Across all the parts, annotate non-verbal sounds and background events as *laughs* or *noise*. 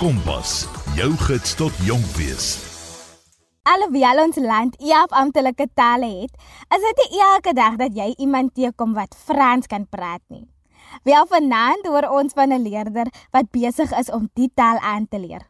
Kompas, jou gids tot jonk wees. Alhoewel ons land eers amptelike tale het, is dit nie elke dag dat jy iemand teekom wat Frans kan praat nie. Wel vanaand hoor ons van 'n leerder wat besig is om die taal aan te leer.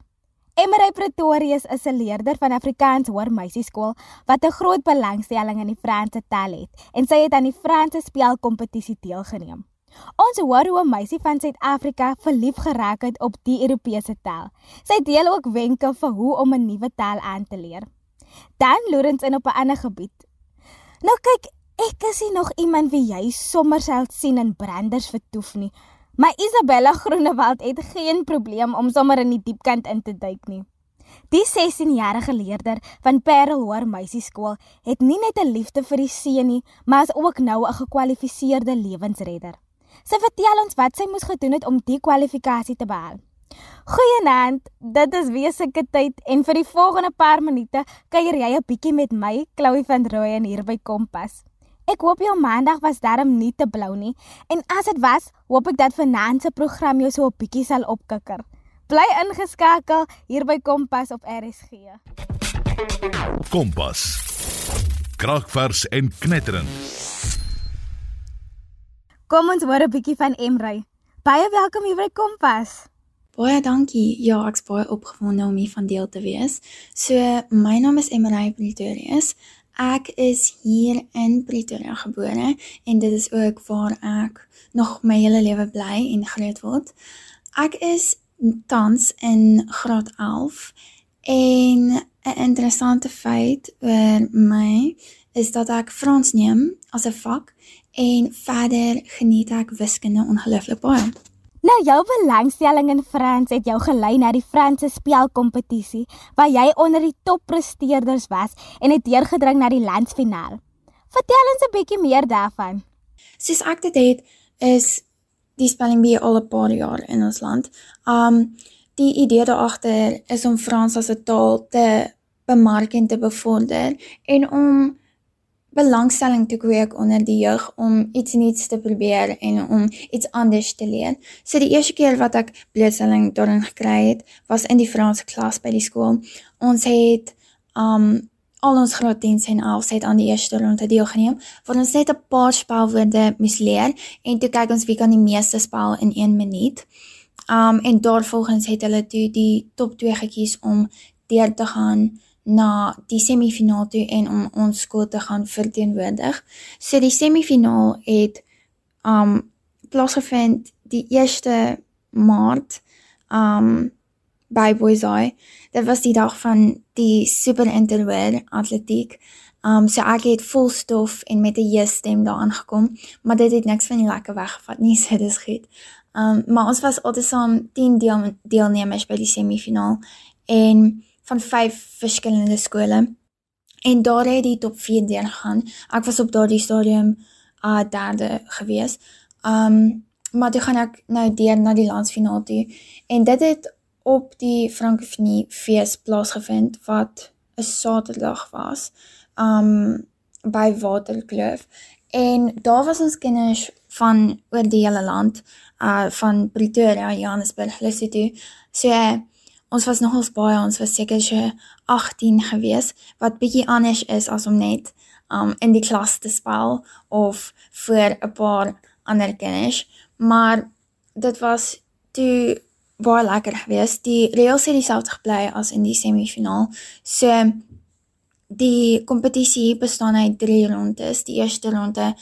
Emery Pretorius is 'n leerder van Afrikaans Hoër Meisieskool wat 'n groot belangstelling in die Franse taal het en sy het aan die Franse spelkompetisie deelgeneem. Ons hoor hoe 'n meisie van Suid-Afrika verlief geraak het op die Europese taal. Sy deel ook wenke vir hoe om 'n nuwe taal aan te leer. Dan loer ons in op 'n ander gebied. Nou kyk, ek is nie nog iemand wie jy sommer sal sien in branders vertoef nie. Maar Isabella Groenewald het geen probleem om sommer in die diepkant in te duik nie. Die 16-jarige leerder van Parel Hoër Meisieskool het nie net 'n liefde vir die see nie, maar is ook nou 'n gekwalifiseerde lewensredder. Sy vertel ons wat sy moes gedoen het om die kwalifikasie te behaal. Goeienaand, dit is weseke tyd en vir die volgende paar minute kuier jy 'n bietjie met my, Chloe van Rooyen hier by Kompas. Ek hoop jou maandag was darm nie te blou nie en as dit was, hoop ek dat vanaand se program jou so 'n bietjie sal opkikker. Bly ingeskakel hier by Kompas op RSG. Kompas. Kragvers en knetterend. Kom ons hoor 'n bietjie van Emry. Baie welkom hier by Kompas. Baie dankie. Ja, ek's baie opgewonde om hier van deel te wees. So, my naam is Emily Pretorius. Ek is hier in Pretoria gebore en dit is ook waar ek nog my hele lewe bly en groot word. Ek is tans in graad 11 en 'n interessante feit oor my is dat ek Frans neem as 'n vak en verder geniet ek wiskunde ongelooflik baie. Nou jou belangstelling in Frans het jou gelei na die Franse spelkompetisie waar jy onder die toppresteerders was en het deurgedring na die landsfinaal. Vertel ons 'n bietjie meer daarvan. Soos ek dit het is die spelling bee al 'n paar jaar in ons land. Um die idee daar agter is om Frans as 'n taal te bemark en te bevorder en om belangstelling te kweek onder die jeug om iets nuuts te probeer en om iets anders te leer. So die eerste keer wat ek blootstelling daarin gekry het, was in die Franse klas by die skool. Ons het um al ons graad 10 en 11 het aan die eerste ronde deelgeneem, waar ons net 'n paar spelwoorde moes leer en toe kyk ons wie kan die meeste spel in 1 minuut. Um en daarvolgens het hulle toe die top 2 gekies om deur te gaan na die semifinaal toe en om ons skool te gaan verteenwoordig. So die semifinaal het um plaasgevind die 1 Maart um by Boisay. Dit was die dag van die super interhoor atletiek. Um so ek het vol stof en met 'n jeu stem daar aangekom, maar dit het niks van die lekker weggevat nie, *laughs* so dis goed. Um maar ons was altesaam 10 deel, deelnemers by die semifinaal en van vyf verskillende skole. En daar het die top 4 deur gegaan. Ek was op daardie stadium uh derde gewees. Um maar toe gaan ek nou deur na die landsfinaal toe en dit het op die Frankofnie fees plaasgevind wat 'n Saterdag was. Um by Waterkloof en daar was ons kinders van oor die hele land uh van Pretoria, Johannesburg, Lesotho. So uh, ons was nogals baie, ons was seker so 18 gewees wat bietjie anders is as om net um in die klas te speel of vir 'n paar ander kinders, maar dit was toe baie lekker geweest. Die reëls het dieselfde gebly as in die semifinaal. So die kompetisie bestaan uit 3 rondes. Die eerste ronde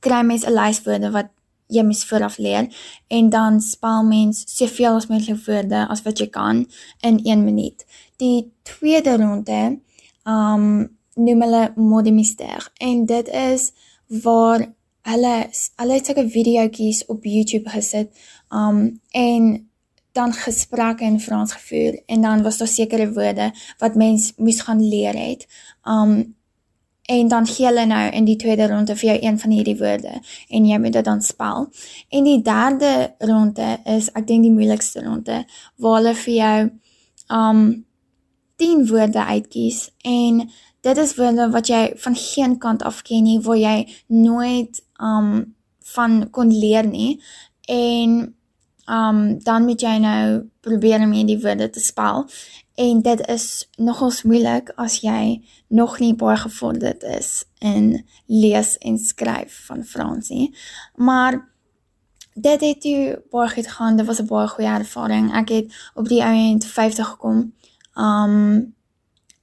kry mens 'n lys woorde wat jy moet vooraf leer en dan spel mens soveel as moontlik woorde as wat jy kan in 1 minuut. Die tweede ronde um noem hulle mode mystère en dit is waar hulle hulle het sulke videoetjies op YouTube gesit um en dan gesprekke in Frans gevoer en dan was daar sekere woorde wat mens moes gaan leer het. Um en dan gee hulle nou in die tweede ronde vir jou een van hierdie woorde en jy moet dit dan spel. En die derde ronde is ek dink die moeilikste ronde waar hulle vir jou um 10 woorde uitkies en dit is woorde wat jy van geen kant af ken nie waar jy nooit um van kon leer nie en um dan moet jy nou probeer om hierdie woorde te spel. En dit is nogals moeilik as jy nog nie baie gevorderd is in lees en skryf van Frans nie. Maar dit het toe baie goed gegaan. Dit was 'n baie goeie ervaring. Ek het op die ouend 50 gekom. Um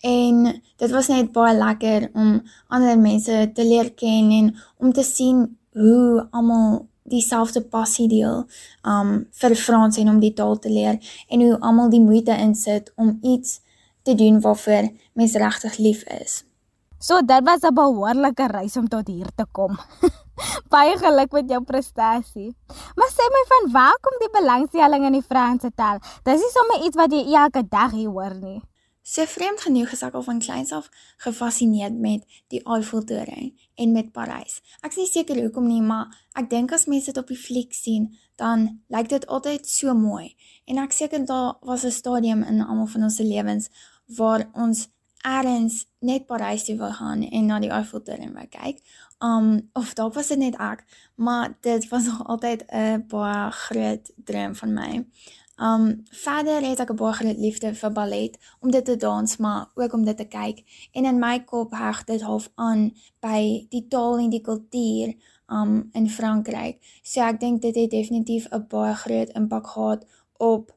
en dit was net baie lekker om ander mense te leer ken en om te sien hoe almal dieselfde passie deel um vir Frans en om die taal te leer en hoe almal die moeite insit om iets te doen waarvoor mense regtig lief is. So dit was 'n behoorlike reis om tot hier te kom. *laughs* Baie geluk met jou prestasie. Maar sê my van waar kom die belangstelling in die Franse taal? Dis nie sommer iets wat jy elke dag hier hoor nie. So vreemd genoeg is ek al van kleins af gefassineerd met die Eiffeltoring en met Parys. Ek is nie seker hoekom nie, maar ek dink as mense dit op die fliek sien, dan lyk dit altyd so mooi. En ek seker daar was 'n stadium in almal van ons se lewens waar ons eers net Parys toe wil gaan en na die Eiffeltoring wil kyk. Um of dalk was dit net ek, maar dit was nog altyd 'n baie groot droom van my. Um verder het ek 'n baie groot liefde vir ballet om dit te dans, maar ook om dit te kyk. En in my kop heg dit half aan by die taal en die kultuur um in Frankryk. So ek dink dit het definitief 'n baie groot impak gehad op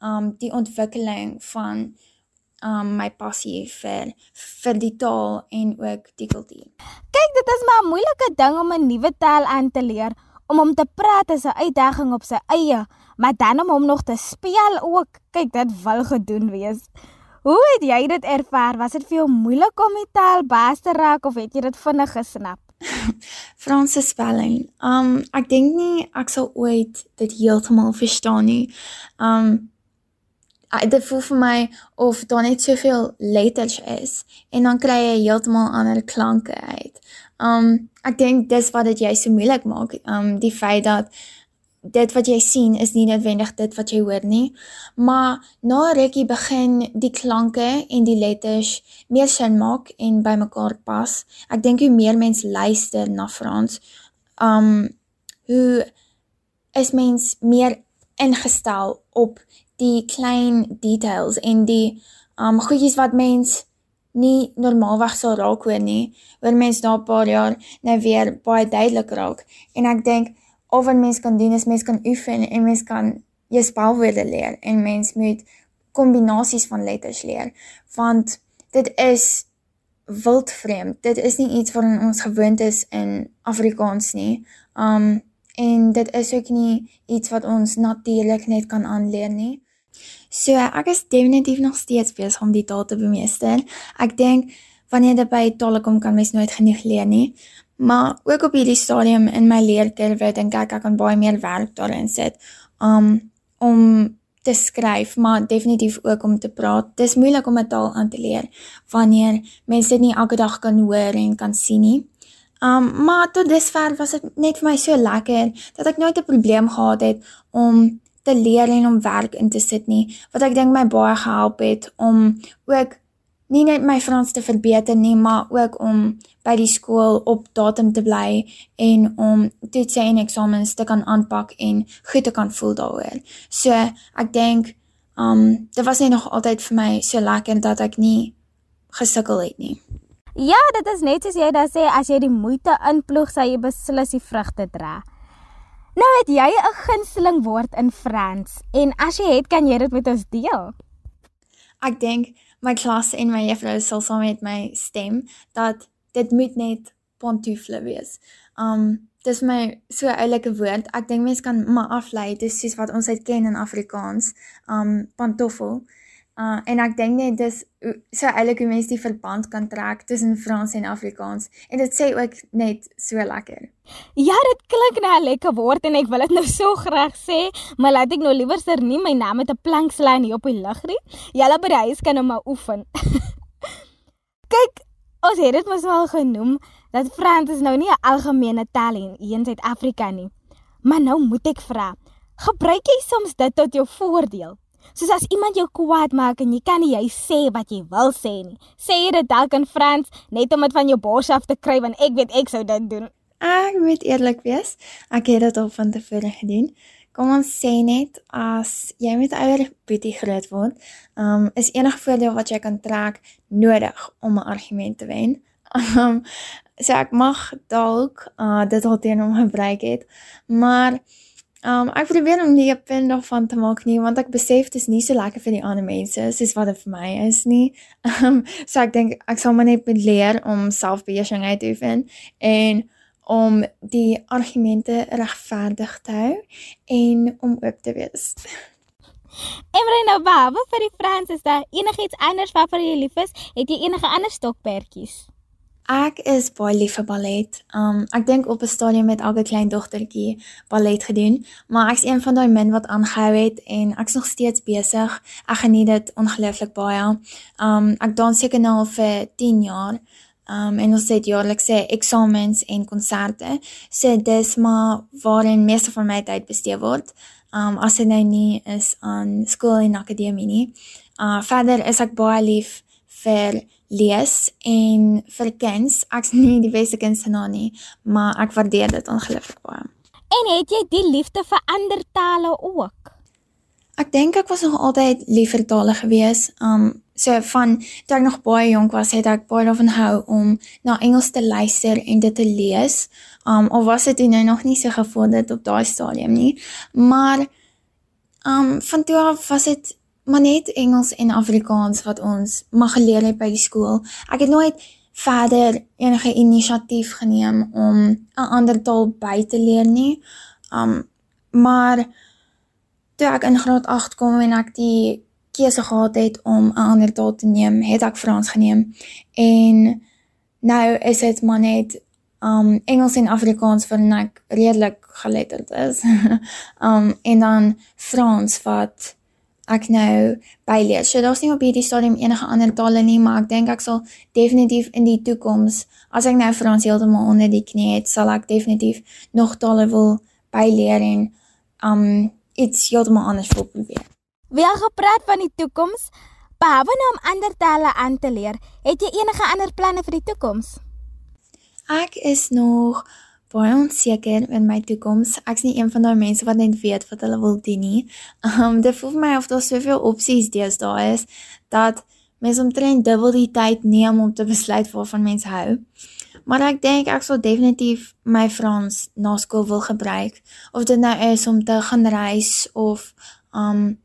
um die ontwikkeling van um my passie vir vir die taal en ook die kultuur. Kyk, dit is maar 'n moeilike ding om 'n nuwe taal aan te leer. Om hom te praat is 'n uitdaging op sy eie, maar dan om hom nog te speel ook. Kyk, dit wil gedoen wees. Hoe het jy dit ervaar? Was dit vir jou moeilik om die taal baas te raak of het jy dit vinnig gesnap? *laughs* Franse spelling. Um ek dink nie ek sal ooit dit heeltemal verstaan nie. Um dit voel vir my of daar net soveel letters is en dan kry jy heeltemal ander klanke uit. Um ek dink dis wat dit jy so moeilik maak. Um die feit dat dit wat jy sien is nie noodwendig dit wat jy hoor nie, maar na rukkie begin die klanke en die letters meer sin maak en bymekaar pas. Ek dink hoe meer mense luister na Frans, um hoe is mens meer ingestel op die klein details en die um goedjies wat mens nie normaalweg sal raak hoor nie, hoor mens na 'n paar jaar nou weer baie duidelik raak. En ek dink al wat mens kan doen is mens kan oefen en mens kan jou spelwoorde leer en mens moet kombinasies van letters leer want dit is wildvreemd. Dit is nie iets wat ons gewoond is in Afrikaans nie. Um en dit is ook nie iets wat ons natuurlik net kan aanleer nie. So ek is definitief nog steeds besig om die taal te bemeester. Ek dink wanneer dit by tale kom kan mens nooit genoeg leer nie. Maar ook op hierdie stadium in my leerkurwe dink ek ek kan baie meer werk daarin sit um om te skryf, maar definitief ook om te praat. Dis moeilik om 'n taal aan te leer wanneer mense dit nie elke dag kan hoor en kan sien nie. Um maar tot dusver was dit net vir my so lekker dat ek nooit 'n probleem gehad het om te leer en om werk in te sit nie, wat ek dink my baie gehelp het om ook nie net my Frans te verbeter nie, maar ook om by die skool op datum te bly en om toetse en eksamens te kan aanpak en goed te kan voel daaroor. So, ek dink um dit was net nog altyd vir my so lekker dat ek nie gesukkel het nie. Ja, dit is net soos jy daar sê as jy die moeite inploeg, sal jy beslis die vrugte dra. Nou het jy 'n gunsteling woord in Frans en as jy het, kan jy dit met ons deel. Ek dink my klas en my juffrou sal saam met my stem dat dit moet net pantoufle wees. Um dis my so 'n oulike woord. Ek dink mense kan maar aflei dis soos wat ons dit ken in Afrikaans. Um pantoffel. Uh en ek dink net dis so eintlik hoe mense die verband kan trek tussen Frans en Afrikaans en dit sê ook net so lekker. Ja, dit klink nou 'n lekker woord en ek wil dit nou so graag sê, maar laat ek nou liewer ser nie my naam met 'n plankslyn hier op die lug nie. Julle by die huis kan nou maar oefen. *laughs* Kyk, ons het dit mos al genoem dat Frans is nou nie 'n algemene taal in in Suid-Afrika nie. Maar nou moet ek vra, gebruik jy soms dit tot jou voordeel? Soos as iemand jou kwaad maak en jy kan nie jy sê wat jy wil sê nie. Sê jy dit dalk in Frans net om dit van jou bors af te kry want ek weet ek sou dit doen. Ek moet eerlik wees, ek het dit al van tevore gedoen. kom ons sê net as jy met ouer boetie groot word, um is enige voordeel wat jy kan trek nodig om 'n argument te wen. Um *laughs* so ek mag dalk uh dit al teen hom gebruik het, maar Um ek probeer om nie 'n punt daarvan te maak nie want ek besef dit is nie so lekker vir die ander mense soos wat dit vir my is nie. Um *laughs* so ek dink ek sal maar net leer om selfbeheersing uit te oefen en om die argumente regverdig te hou en om oop te wees. *laughs* Emre nou baie vir die Frans is daar enigiets anders waarvoor jy lief is? Het jy enige ander stokperdjies? Ek is baie lief vir ballet. Um ek dink op 'n stadium met elke klein dogtertjie ballet gedoen, maar ek's een van daai min wat aangehou het en ek's nog steeds besig. Ek geniet dit ongelooflik baie. Um ek dans seker nou al vir 10 jaar. Um en ons het jaarlikse eksamens en konserte. So dis maar waarin meeste van my tyd bestee word. Um as dit nou nie is aan skool en akademie nie. Uh verder is ek baie lief vir lees en vir kinders. Ek's *laughs* nie die beste kunstenaar nie, maar ek waardeer dit ongelooflik baie. En het jy die liefde vir ander tale ook? Ek dink ek was nog altyd lief vir tale gewees. Um so van toe ek nog baie jonk was, het ek baie daarvan hou om na Engels te luister en dit te lees. Um of was dit nou nog nie so gevorder op daai stadium nie, maar um van toe af was dit maar net Engels en Afrikaans wat ons mag geleer het by die skool. Ek het nooit verder enige inisiatief geneem om 'n ander taal by te leer nie. Um maar toe ek in graad 8 kom en ek die keuse gehad het om 'n ander taal te neem, het ek Frans geneem. En nou is dit maar net um Engels en Afrikaans wat ek redelik geletterd is. *laughs* um en dan Frans wat ek nou byleer. So daar's nie op hierdie stadium enige ander tale nie, maar ek dink ek sal definitief in die toekoms as ek nou Frans heeltemal onder die knie het, sal ek definitief nog tale wil byleer en um iets heeltemal anders wil probeer. Wie al gepraat van die toekoms, behalwe nou om ander tale aan te leer, het jy enige ander planne vir die toekoms? Ek is nog baie onseker in my toekoms. Ek's nie een van daai mense wat net weet wat hulle wil doen nie. Um *laughs* dit voel vir my of daar soveel opsies deesdae is dat mense omtrent dubbel die tyd neem om te besluit waarvan mense hou. Maar ek dink ek sal definitief my Frans na skool wil gebruik of dit nou is om te gaan reis of um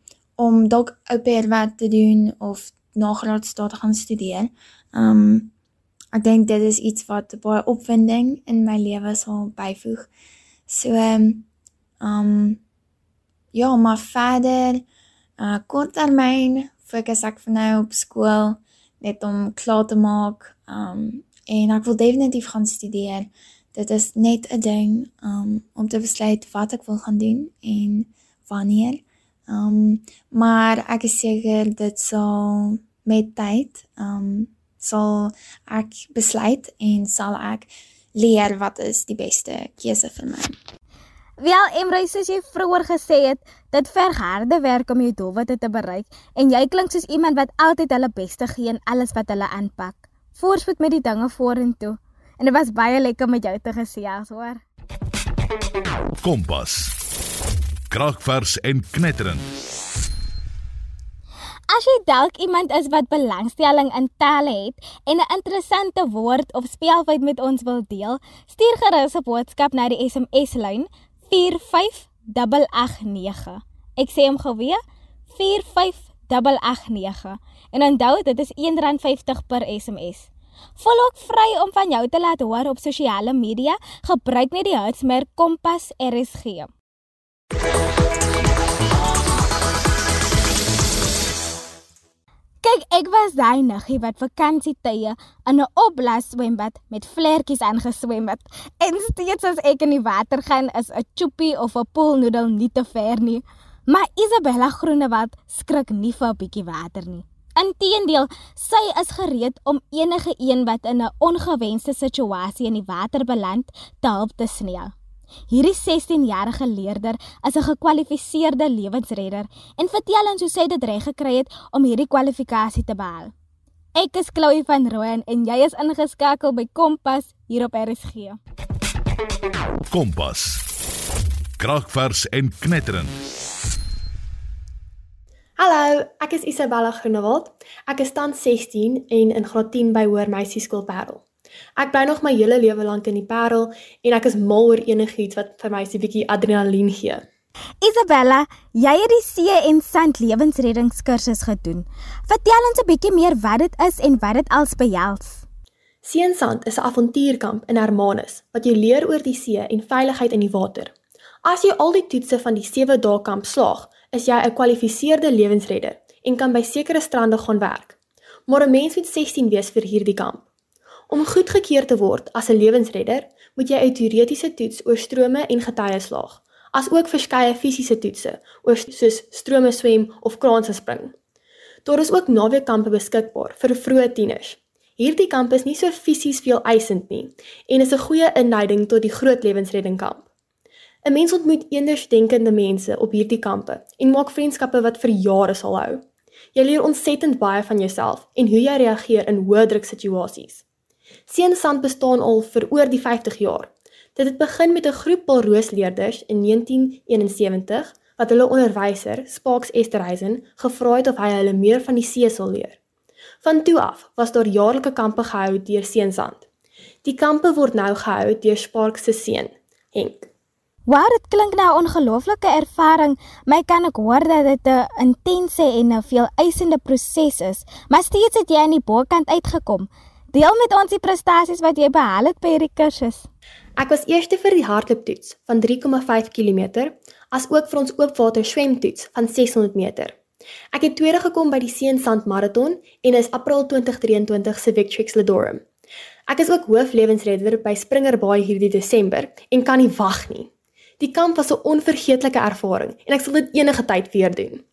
om dalk au pair werk te doen of na graadstaat gaan studeer. Um ek dink dit is iets wat baie opwinding in my lewe sal byvoeg. So ehm um, ja, maar verder uh korttermyn fokus ek vir nou op skool net om klaar te maak. Um en ek wil definitief gaan studeer. Dit is net 'n ding um om te besluit wat ek wil gaan doen en wanneer. Um maar ek is seker dit sal met tyd um sal ek besluit en sal ek leer wat is die beste keuse vir my. Wel, Emre, soos jy vroeër gesê het, dit verg harde werk om jou doelwitte te bereik en jy klink soos iemand wat altyd hulle beste gee in alles wat hulle aanpak. Voorspoed met die dinge vorentoe. En dit was baie lekker met jou te gesels, hoor. Kompas. Kragvers en knetterend. As jy dalk iemand is wat belangstelling in tale het en 'n interessante woord of spelfout met ons wil deel, stuur gerus 'n boodskap na die SMS lyn 45889. Ek sê hom gou weer, 45889. En onthou, dit is R1.50 per SMS. Voel ook vry om van jou te laat hoor op sosiale media. Gebruik net die hitsmerk Kompas RSG. Kyk, ek was daai niggie wat vakansietye in 'n opblas swembad met vlekkies aangeswem het. En steeds as ek in die water gaan, is 'n choopie of 'n poolnoedel nie te ver nie. Maar Isabella Groenewald skrik nie vir 'n bietjie water nie. Inteendeel, sy is gereed om enige een wat in 'n ongewenste situasie in die water beland, te help te sneeu. Hierdie 16-jarige leerder is 'n gekwalifiseerde lewensredder en vertel ons hoe sy dit reg gekry het om hierdie kwalifikasie te behaal. Ek is Chloe van Rooyen en jy is ingeskakel by Kompas hier op RSG. Kompas. Kraakvers en knetterend. Hallo, ek is Isabella Groenewald. Ek is tans 16 en in graad 10 by Hoër Meisieskool Parel. Ek bly nog my hele lewe lank in die Parel en ek is mal oor enigiets wat vir my so 'n bietjie adrenalien gee. Isabella, jy het die see en sand lewensreddingskursus gedoen. Vertel ons 'n bietjie meer wat dit is en wat dit als behels. See en Sand is 'n avontuurkamp in Hermanus wat jou leer oor die see en veiligheid in die water. As jy al die toetse van die 7 dae kamp slaag, is jy 'n gekwalifiseerde lewensredder en kan by sekere strande gaan werk. Maar 'n mens moet 16 wees vir hierdie kamp. Om goedgekeur te word as 'n lewensredder, moet jy 'n teoretiese toets oor strome en getye slaag, asook verskeie fisiese toetse oor soos strome swem of kraanse spring. Daar is ook naweekkampe beskikbaar vir vroeë tieners. Hierdie kamp is nie so fisies veel eisend nie en is 'n goeie inleiding tot die groot lewensreddingkamp. 'n Mens ontmoet eendersdenkende mense op hierdie kampe en maak vriendskappe wat vir jare sal hou. Jy leer ontsettend baie van jouself en hoe jy reageer in hoë druk situasies. Seensand bestaan al vir oor die 50 jaar. Dit het begin met 'n groep Paulroosleerders in 1971 wat hulle onderwyser, Sparks Esterhuizen, gevra het of hy hulle meer van die see sal leer. Van toe af was daar jaarlike kampe gehou deur Seensand. Die kampe word nou gehou deur Sparks se seun, Henk. Waar dit klink nou 'n ongelooflike ervaring, my kan ek hoor dat dit 'n intense en 'n veel eisende proses is, maar steeds het jy aan die bokant uitgekom. Deel met ons die prestasies wat jy behaal het by hierdie kursus. Ek was eerste vir die hardlooptoets van 3,5 km, asook vir ons oopwater swemtoets van 600 meter. Ek het tweede gekom by die Seensand Marathon en is April 2023 se Victrix Ledorum. Ek is ook hooflewensredder by Springer Baai hierdie Desember en kan nie wag nie. Die kamp was 'n onvergeetlike ervaring en ek sal dit enige tyd weer doen.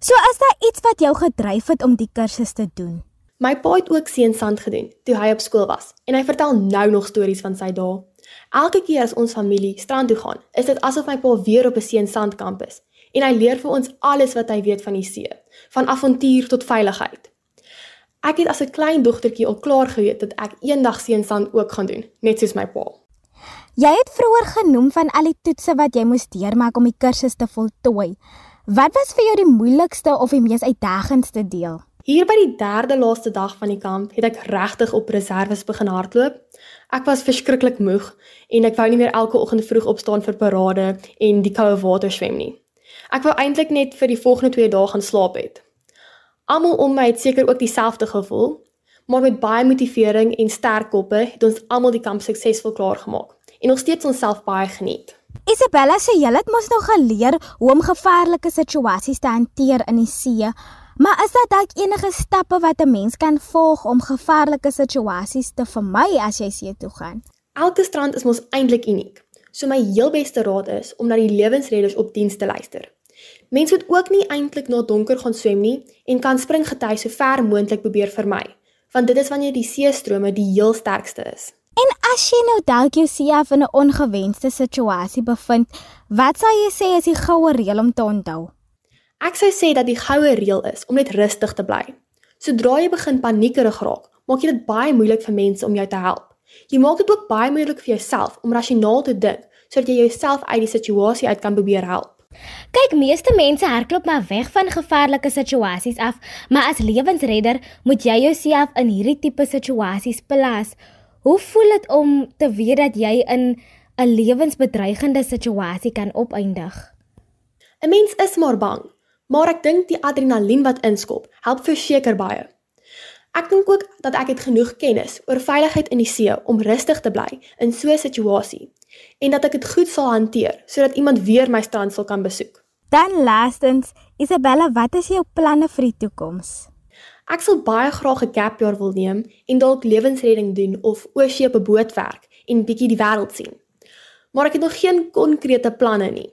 So is daar iets wat jou gedryf het om die kursus te doen? My pa het ook seensand gedoen toe hy op skool was en hy vertel nou nog stories van sy dae. Elke keer as ons familie strand toe gaan, is dit asof my pa weer op 'n seensandkamp is en hy leer vir ons alles wat hy weet van die see, van avontuur tot veiligheid. Ek het as 'n klein dogtertjie al klaar geweet dat ek eendag seensand ook gaan doen, net soos my pa. Jy het vroeër genoem van al die toetse wat jy moes deurmaak om die kursus te voltooi. Wat was vir jou die moeilikste of die mees uitdagendste deel? Hier by die derde laaste dag van die kamp het ek regtig op reserves begin hardloop. Ek was verskriklik moeg en ek wou nie meer elke oggend vroeg opstaan vir parade en die koue water swem nie. Ek wou eintlik net vir die volgende 2 dae gaan slaap het. Almal om my het seker ook dieselfde gevoel, maar met baie motivering en sterk koppe het ons almal die kamp suksesvol klaar gemaak en nog steeds onsself baie geniet. Isabella sê jy het mos nog geleer hoe om gevaarlike situasies te hanteer in die see. Maar is daar dalk enige stappe wat 'n mens kan volg om gevaarlike situasies te vermy as jy see toe gaan? Elke strand is mos eintlik uniek. So my heel beste raad is om na die lewensredders op diens te luister. Mense moet ook nie eintlik na donker gaan swem nie en kan springgety so ver moontlik probeer vermy, want dit is wanneer die seestrome die heel sterkste is. En as jy nou dalk jouself in 'n ongewenste situasie bevind, wat sal jy sê is die goue reël om te onthou? Ek sou sê dat die goue reël is om net rustig te bly. Sodra jy begin paniekerig raak, maak jy dit baie moeilik vir mense om jou te help. Jy maak dit ook baie moeilik vir jouself om rasionaal te dink sodat jy jouself uit die situasie uit kan probeer help. Kyk, meeste mense hardloop maar weg van gevaarlike situasies af, maar as lewensredder moet jy jouself in hierdie tipe situasies plaas. Hoe voel dit om te weet dat jy in 'n lewensbedreigende situasie kan opeindig? 'n Mens is maar bang, maar ek dink die adrenalien wat inskop, help verseker baie. Ek dink ook dat ek het genoeg kennis oor veiligheid in die see om rustig te bly in so 'n situasie en dat ek dit goed sal hanteer sodat iemand weer my strand sal kan besoek. Dan laastens, Isabella, wat is jou planne vir die toekoms? Ek sal baie graag 'n gap jaar wil neem en dalk lewensredding doen of oorsee op 'n boot werk en bietjie die wêreld sien. Maar ek het nog geen konkrete planne nie.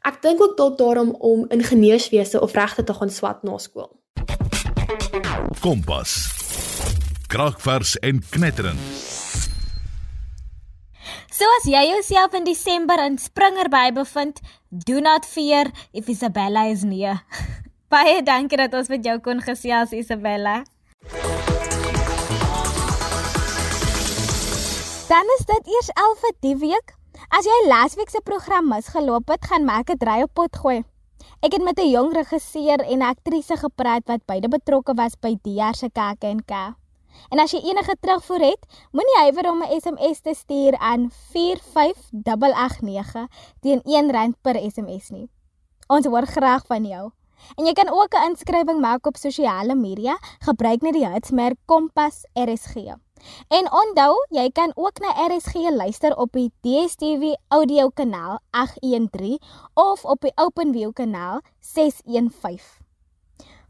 Ek dink ook dalk daarom om ingenieurswese of regte te gaan swat na skool. Kompas. Kraakvers en knetterend. So as jy jouself in Desember in Springerby bevind, do not fear if Isabella is near. *laughs* Baie dankie dat ons met jou kon gesels Isabella. Dan is dit eers 11 vir die week. As jy laasweek se program misgeloop het, gaan maak 'n draai op pot gooi. Ek het met 'n jong regisseur en aktrise gepraat wat beide betrokke was by jaar se Kake en K. En as jy enige terugvoer het, moenie huiwer om 'n SMS te stuur aan 45889 teen R1 per SMS nie. Ons hoor graag van jou. En jy kan ook 'n inskrywing maak op sosiale media, gebruik net die hitsmerk Kompas RSG. En onthou, jy kan ook na RSG luister op die DStv audio kanaal 813 of op die OpenView kanaal 615.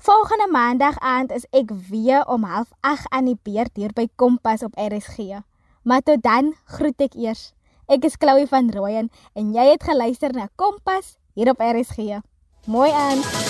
Volgende maandag aand is ek weer om 08:30 aan die beurt hier by Kompas op RSG. Maar tot dan groet ek eers. Ek is Chloe van Rooyen en jy het geluister na Kompas hier op RSG. Mooi aan.